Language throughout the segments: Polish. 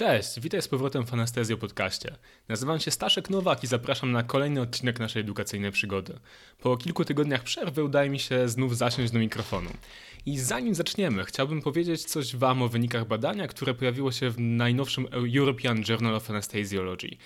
Cześć, witaj z powrotem w Anestezjo Podcaście. Nazywam się Staszek Nowak i zapraszam na kolejny odcinek naszej edukacyjnej przygody. Po kilku tygodniach przerwy udaje mi się znów zasiąść do mikrofonu. I zanim zaczniemy, chciałbym powiedzieć coś Wam o wynikach badania, które pojawiło się w najnowszym European Journal of Anesthesiology.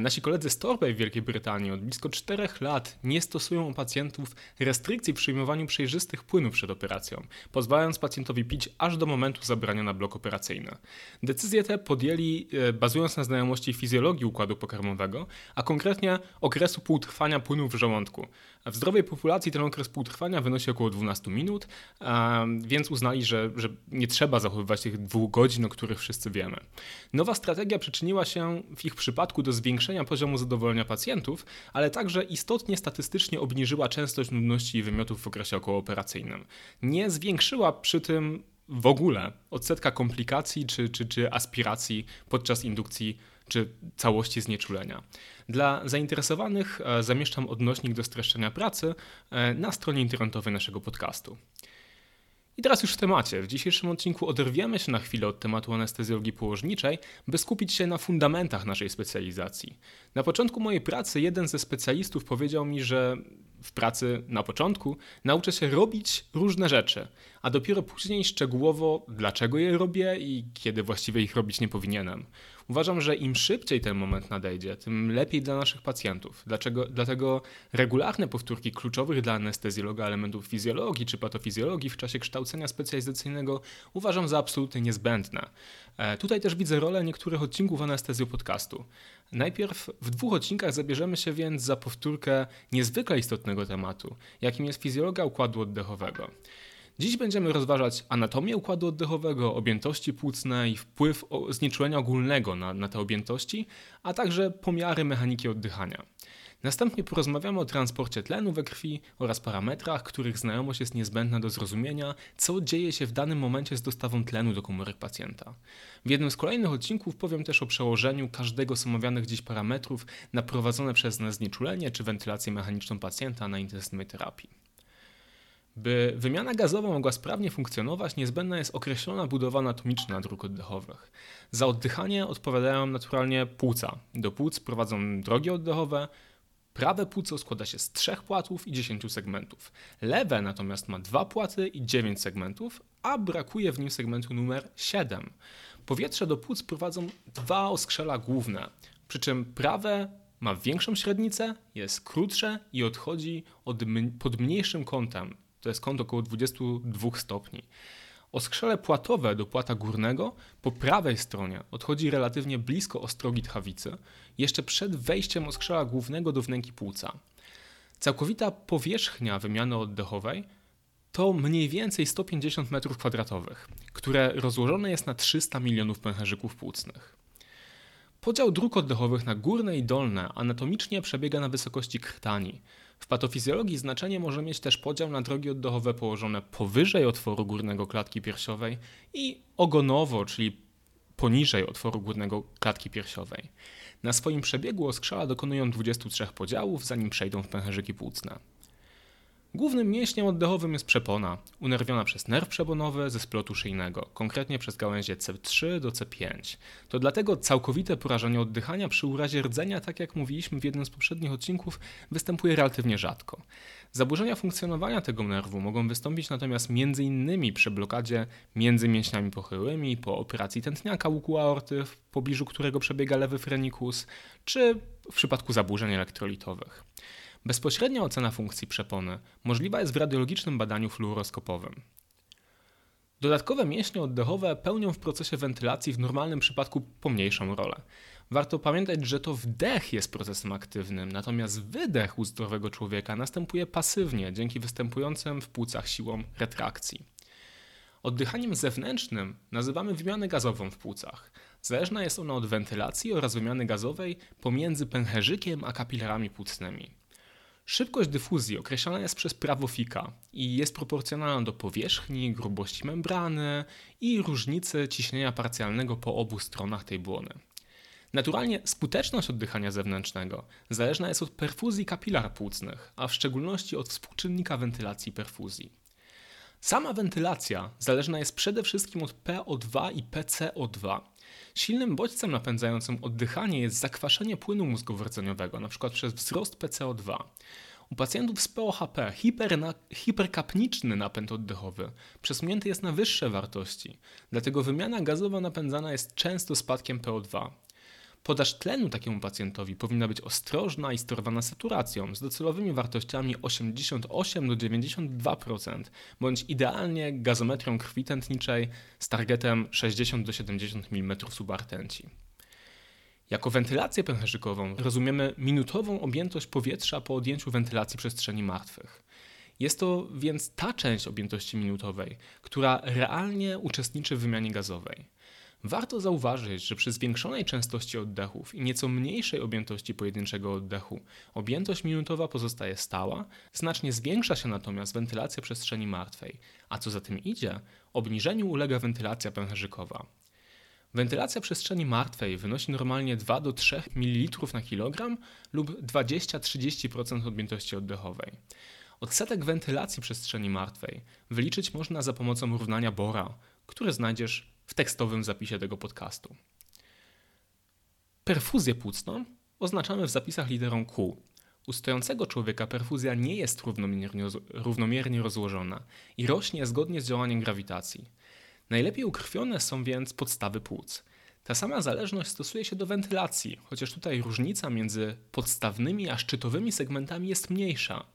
Nasi koledzy z Torbay w Wielkiej Brytanii od blisko 4 lat nie stosują u pacjentów restrykcji w przyjmowaniu przejrzystych płynów przed operacją, pozwalając pacjentowi pić aż do momentu zabrania na blok operacyjny. Decyzje te podjęli e, bazując na znajomości fizjologii układu pokarmowego, a konkretnie okresu półtrwania płynów w żołądku. W zdrowej populacji ten okres półtrwania wynosi około 12 minut, więc uznali, że, że nie trzeba zachowywać tych dwóch godzin, o których wszyscy wiemy. Nowa strategia przyczyniła się w ich przypadku do zwiększenia poziomu zadowolenia pacjentów, ale także istotnie statystycznie obniżyła częstość nudności i wymiotów w okresie okołooperacyjnym. Nie zwiększyła przy tym w ogóle odsetka komplikacji czy, czy, czy aspiracji podczas indukcji czy całości znieczulenia. Dla zainteresowanych e, zamieszczam odnośnik do streszczenia pracy e, na stronie internetowej naszego podcastu. I teraz już w temacie. W dzisiejszym odcinku oderwiemy się na chwilę od tematu anestezjologii położniczej, by skupić się na fundamentach naszej specjalizacji. Na początku mojej pracy jeden ze specjalistów powiedział mi, że w pracy na początku nauczę się robić różne rzeczy, a dopiero później szczegółowo dlaczego je robię i kiedy właściwie ich robić nie powinienem. Uważam, że im szybciej ten moment nadejdzie, tym lepiej dla naszych pacjentów. Dlaczego? Dlatego regularne powtórki kluczowych dla anestezjologa elementów fizjologii czy patofizjologii w czasie kształcenia specjalizacyjnego uważam za absolutnie niezbędne. E, tutaj też widzę rolę niektórych odcinków anestezjo podcastu. Najpierw w dwóch odcinkach zabierzemy się więc za powtórkę niezwykle istotnego tematu, jakim jest fizjologia układu oddechowego. Dziś będziemy rozważać anatomię układu oddechowego, objętości płucne i wpływ znieczulenia ogólnego na, na te objętości, a także pomiary mechaniki oddychania. Następnie porozmawiamy o transporcie tlenu we krwi oraz parametrach, których znajomość jest niezbędna do zrozumienia, co dzieje się w danym momencie z dostawą tlenu do komórek pacjenta. W jednym z kolejnych odcinków powiem też o przełożeniu każdego z omawianych dziś parametrów na prowadzone przez nas znieczulenie czy wentylację mechaniczną pacjenta na intensywnej terapii. By wymiana gazowa mogła sprawnie funkcjonować, niezbędna jest określona budowa anatomiczna dróg oddechowych. Za oddychanie odpowiadają naturalnie płuca. Do płuc prowadzą drogi oddechowe. Prawe płuco składa się z trzech płatów i dziesięciu segmentów. Lewe natomiast ma dwa płaty i dziewięć segmentów, a brakuje w nim segmentu numer 7. Powietrze do płuc prowadzą dwa oskrzela główne, przy czym prawe ma większą średnicę, jest krótsze i odchodzi od pod mniejszym kątem, to jest kąt około 22 stopni. Oskrzele płatowe do płata górnego po prawej stronie odchodzi relatywnie blisko ostrogi tchawicy, jeszcze przed wejściem oskrzela głównego do wnęki płuca. Całkowita powierzchnia wymiany oddechowej to mniej więcej 150 m2, które rozłożone jest na 300 milionów pęcherzyków płucnych. Podział dróg oddechowych na górne i dolne anatomicznie przebiega na wysokości krtani, w patofizjologii znaczenie może mieć też podział na drogi oddechowe położone powyżej otworu górnego klatki piersiowej i ogonowo, czyli poniżej otworu górnego klatki piersiowej. Na swoim przebiegu oskrzała dokonują 23 podziałów, zanim przejdą w pęcherzyki płucne. Głównym mięśniem oddechowym jest przepona, unerwiona przez nerw przebonowy ze splotu szyjnego, konkretnie przez gałęzie C3 do C5. To dlatego całkowite porażenie oddychania przy urazie rdzenia, tak jak mówiliśmy w jednym z poprzednich odcinków, występuje relatywnie rzadko. Zaburzenia funkcjonowania tego nerwu mogą wystąpić natomiast m.in. przy blokadzie między mięśniami pochyłymi, po operacji tętniaka łuku aorty, w pobliżu którego przebiega lewy frenikus, czy w przypadku zaburzeń elektrolitowych. Bezpośrednia ocena funkcji przepony możliwa jest w radiologicznym badaniu fluoroskopowym. Dodatkowe mięśnie oddechowe pełnią w procesie wentylacji w normalnym przypadku pomniejszą rolę. Warto pamiętać, że to wdech jest procesem aktywnym, natomiast wydech u zdrowego człowieka następuje pasywnie dzięki występującym w płucach siłom retrakcji. Oddychaniem zewnętrznym nazywamy wymianę gazową w płucach. Zależna jest ona od wentylacji oraz wymiany gazowej pomiędzy pęcherzykiem a kapilarami płucnymi. Szybkość dyfuzji określana jest przez prawo Fika i jest proporcjonalna do powierzchni, grubości membrany i różnicy ciśnienia parcjalnego po obu stronach tej błony. Naturalnie skuteczność oddychania zewnętrznego zależna jest od perfuzji kapilar płucnych, a w szczególności od współczynnika wentylacji perfuzji. Sama wentylacja zależna jest przede wszystkim od PO2 i PCO2. Silnym bodźcem napędzającym oddychanie jest zakwaszenie płynu mózgowo-rdzeniowego, np. przez wzrost PCO2. U pacjentów z POHP hiperna, hiperkapniczny napęd oddechowy przesunięty jest na wyższe wartości, dlatego wymiana gazowa napędzana jest często spadkiem PO2. Podaż tlenu takiemu pacjentowi powinna być ostrożna i sterowana saturacją z docelowymi wartościami 88 do 92%, bądź idealnie gazometrią krwi tętniczej z targetem 60 do 70 mm subartenci. Jako wentylację pęcherzykową rozumiemy minutową objętość powietrza po odjęciu wentylacji przestrzeni martwych. Jest to więc ta część objętości minutowej, która realnie uczestniczy w wymianie gazowej. Warto zauważyć, że przy zwiększonej częstości oddechów i nieco mniejszej objętości pojedynczego oddechu, objętość minutowa pozostaje stała, znacznie zwiększa się natomiast wentylacja przestrzeni martwej, a co za tym idzie, obniżeniu ulega wentylacja pęcherzykowa. Wentylacja przestrzeni martwej wynosi normalnie 2 do 3 ml na kilogram lub 20-30% objętości oddechowej. Odsetek wentylacji przestrzeni martwej wyliczyć można za pomocą równania Bora, które znajdziesz w tekstowym zapisie tego podcastu. Perfuzję płucną oznaczamy w zapisach literą Q. U stojącego człowieka perfuzja nie jest równomiernie, równomiernie rozłożona i rośnie zgodnie z działaniem grawitacji. Najlepiej ukrwione są więc podstawy płuc. Ta sama zależność stosuje się do wentylacji, chociaż tutaj różnica między podstawnymi a szczytowymi segmentami jest mniejsza.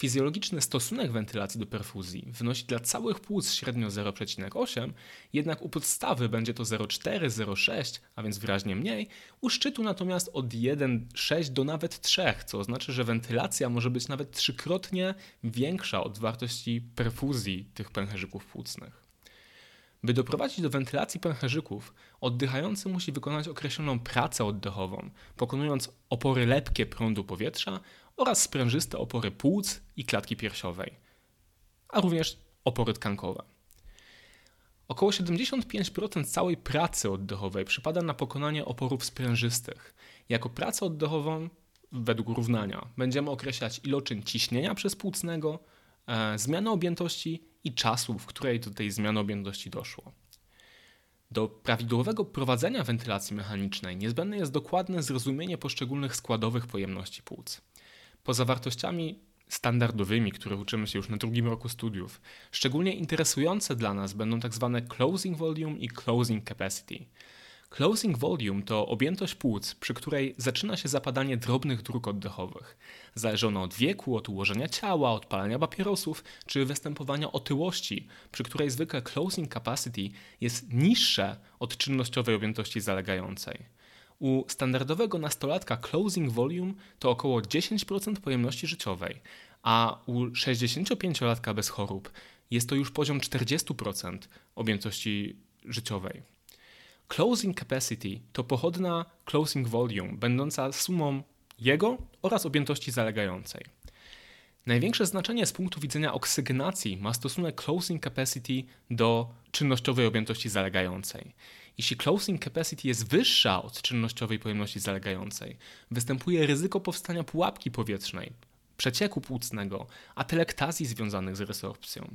Fizjologiczny stosunek wentylacji do perfuzji wynosi dla całych płuc średnio 0,8, jednak u podstawy będzie to 0,4, 0,6, a więc wyraźnie mniej, u szczytu natomiast od 1,6 do nawet 3, co oznacza, że wentylacja może być nawet trzykrotnie większa od wartości perfuzji tych pęcherzyków płucnych. By doprowadzić do wentylacji pęcherzyków, oddychający musi wykonać określoną pracę oddechową, pokonując opory lepkie prądu powietrza oraz sprężyste opory płuc i klatki piersiowej, a również opory tkankowe. Około 75% całej pracy oddechowej przypada na pokonanie oporów sprężystych. Jako pracę oddechową, według równania, będziemy określać iloczyn ciśnienia przez płucnego, e, zmianę objętości i czasu, w której do tej zmiany objętości doszło. Do prawidłowego prowadzenia wentylacji mechanicznej niezbędne jest dokładne zrozumienie poszczególnych składowych pojemności płuc. Poza wartościami standardowymi, których uczymy się już na drugim roku studiów, szczególnie interesujące dla nas będą. Tak closing volume i closing capacity. Closing volume to objętość płuc, przy której zaczyna się zapadanie drobnych dróg oddechowych. Zależy ono od wieku, od ułożenia ciała, od palenia papierosów czy występowania otyłości, przy której zwykle closing capacity jest niższe od czynnościowej objętości zalegającej. U standardowego nastolatka closing volume to około 10% pojemności życiowej, a u 65-latka bez chorób jest to już poziom 40% objętości życiowej. Closing capacity to pochodna closing volume, będąca sumą jego oraz objętości zalegającej. Największe znaczenie z punktu widzenia oksygenacji ma stosunek closing capacity do czynnościowej objętości zalegającej. Jeśli closing capacity jest wyższa od czynnościowej pojemności zalegającej, występuje ryzyko powstania pułapki powietrznej, przecieku płucnego, a telektazji związanych z resorpcją.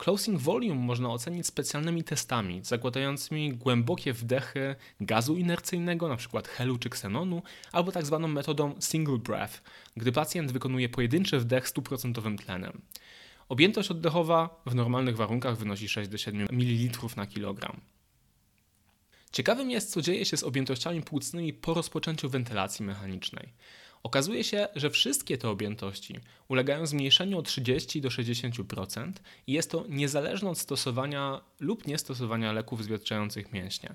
Closing volume można ocenić specjalnymi testami zakładającymi głębokie wdechy gazu inercyjnego, np. helu czy ksenonu, albo tak zwaną metodą single breath, gdy pacjent wykonuje pojedynczy wdech 100% tlenem. Objętość oddechowa w normalnych warunkach wynosi 6 do 7 ml na kilogram. Ciekawym jest, co dzieje się z objętościami płucnymi po rozpoczęciu wentylacji mechanicznej. Okazuje się, że wszystkie te objętości ulegają zmniejszeniu o 30 do 60% i jest to niezależne od stosowania lub niestosowania leków zwietrzających mięśnie.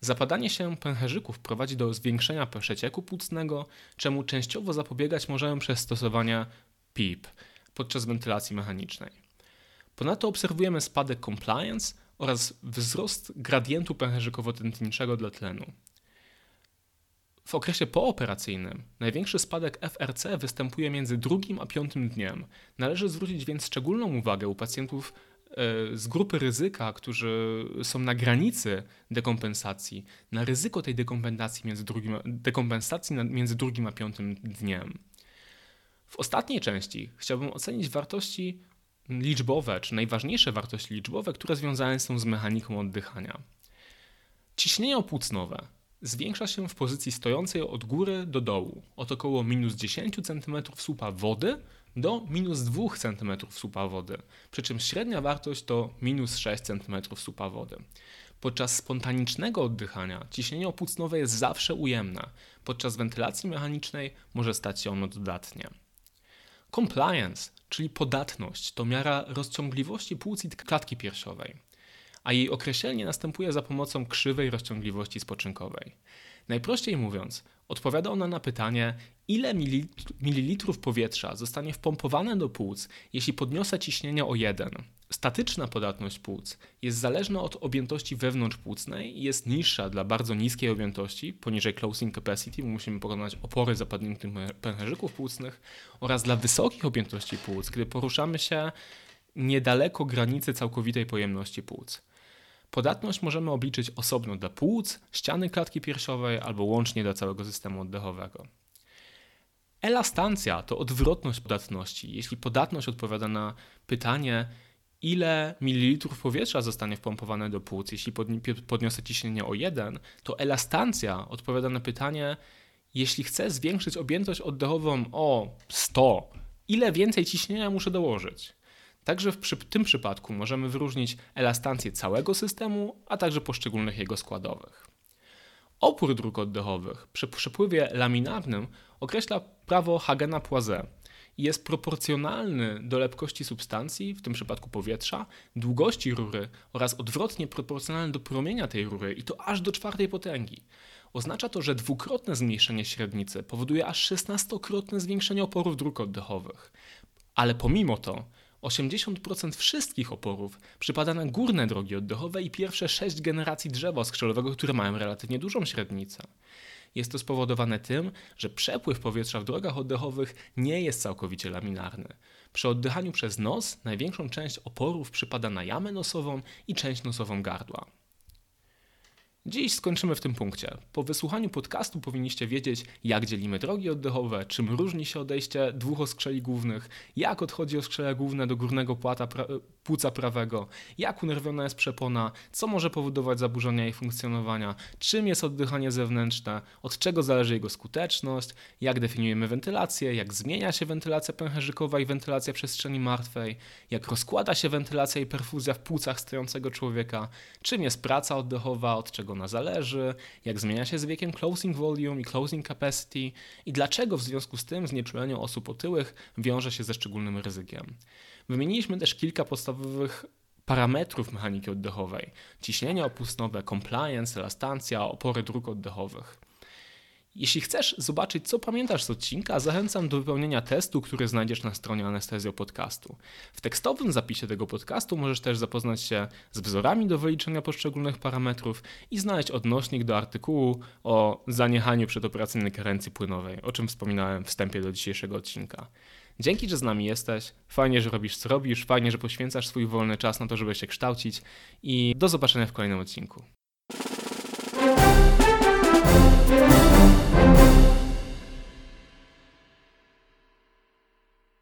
Zapadanie się pęcherzyków prowadzi do zwiększenia przecieku płucnego, czemu częściowo zapobiegać możemy przez stosowanie PEEP podczas wentylacji mechanicznej. Ponadto obserwujemy spadek compliance oraz wzrost gradientu pęcherzykowo-tętniczego dla tlenu. W okresie pooperacyjnym największy spadek FRC występuje między drugim a piątym dniem. Należy zwrócić więc szczególną uwagę u pacjentów e, z grupy ryzyka, którzy są na granicy dekompensacji, na ryzyko tej dekompensacji między drugim, dekompensacji między drugim a piątym dniem. W ostatniej części chciałbym ocenić wartości liczbowe, czy najważniejsze wartości liczbowe, które związane są z mechaniką oddychania. Ciśnienie opłucnowe zwiększa się w pozycji stojącej od góry do dołu, od około minus 10 cm słupa wody do minus 2 cm słupa wody, przy czym średnia wartość to minus 6 cm słupa wody. Podczas spontanicznego oddychania ciśnienie opłucnowe jest zawsze ujemne, podczas wentylacji mechanicznej może stać się ono dodatnie. Compliance, czyli podatność, to miara rozciągliwości płuc i klatki piersiowej, a jej określenie następuje za pomocą krzywej rozciągliwości spoczynkowej. Najprościej mówiąc, odpowiada ona na pytanie, ile mililitrów powietrza zostanie wpompowane do płuc, jeśli podniosę ciśnienie o 1. Statyczna podatność płuc jest zależna od objętości wewnątrzpłucnej i jest niższa dla bardzo niskiej objętości, poniżej closing capacity, musimy pokonać opory zapadniętych pęcherzyków płucnych, oraz dla wysokich objętości płuc, gdy poruszamy się niedaleko granicy całkowitej pojemności płuc. Podatność możemy obliczyć osobno dla płuc, ściany klatki piersiowej albo łącznie dla całego systemu oddechowego. Elastancja to odwrotność podatności. Jeśli podatność odpowiada na pytanie, ile mililitrów powietrza zostanie wpompowane do płuc, jeśli podniosę ciśnienie o 1, to elastancja odpowiada na pytanie, jeśli chcę zwiększyć objętość oddechową o 100, ile więcej ciśnienia muszę dołożyć? Także w tym przypadku możemy wyróżnić elastancję całego systemu, a także poszczególnych jego składowych. Opór dróg oddechowych przy przepływie laminarnym określa prawo Hagena-Poiseuille i jest proporcjonalny do lepkości substancji, w tym przypadku powietrza, długości rury oraz odwrotnie proporcjonalny do promienia tej rury i to aż do czwartej potęgi. Oznacza to, że dwukrotne zmniejszenie średnicy powoduje aż 16-krotne zwiększenie oporów dróg oddechowych. Ale pomimo to 80% wszystkich oporów przypada na górne drogi oddechowe i pierwsze 6 generacji drzewa skrzelowego, które mają relatywnie dużą średnicę. Jest to spowodowane tym, że przepływ powietrza w drogach oddechowych nie jest całkowicie laminarny. Przy oddychaniu przez nos największą część oporów przypada na jamę nosową i część nosową gardła. Dziś skończymy w tym punkcie. Po wysłuchaniu podcastu powinniście wiedzieć, jak dzielimy drogi oddechowe, czym różni się odejście dwóch oskrzeli głównych, jak odchodzi oskrzele główne do górnego płata pra płuca prawego, jak unerwiona jest przepona, co może powodować zaburzenia jej funkcjonowania, czym jest oddychanie zewnętrzne, od czego zależy jego skuteczność, jak definiujemy wentylację, jak zmienia się wentylacja pęcherzykowa i wentylacja przestrzeni martwej, jak rozkłada się wentylacja i perfuzja w płucach stojącego człowieka, czym jest praca oddechowa, od czego ona zależy, jak zmienia się z wiekiem closing volume i closing capacity i dlaczego w związku z tym znieczulenie osób otyłych wiąże się ze szczególnym ryzykiem. Wymieniliśmy też kilka podstawowych parametrów mechaniki oddechowej: ciśnienie opustnowe, compliance, elastancja, opory dróg oddechowych. Jeśli chcesz zobaczyć, co pamiętasz z odcinka, zachęcam do wypełnienia testu, który znajdziesz na stronie Anestezjo Podcastu. W tekstowym zapisie tego podcastu możesz też zapoznać się z wzorami do wyliczenia poszczególnych parametrów i znaleźć odnośnik do artykułu o zaniechaniu przedoperacyjnej karencji płynowej, o czym wspominałem w wstępie do dzisiejszego odcinka. Dzięki, że z nami jesteś. Fajnie, że robisz co robisz. Fajnie, że poświęcasz swój wolny czas na to, żeby się kształcić. I do zobaczenia w kolejnym odcinku.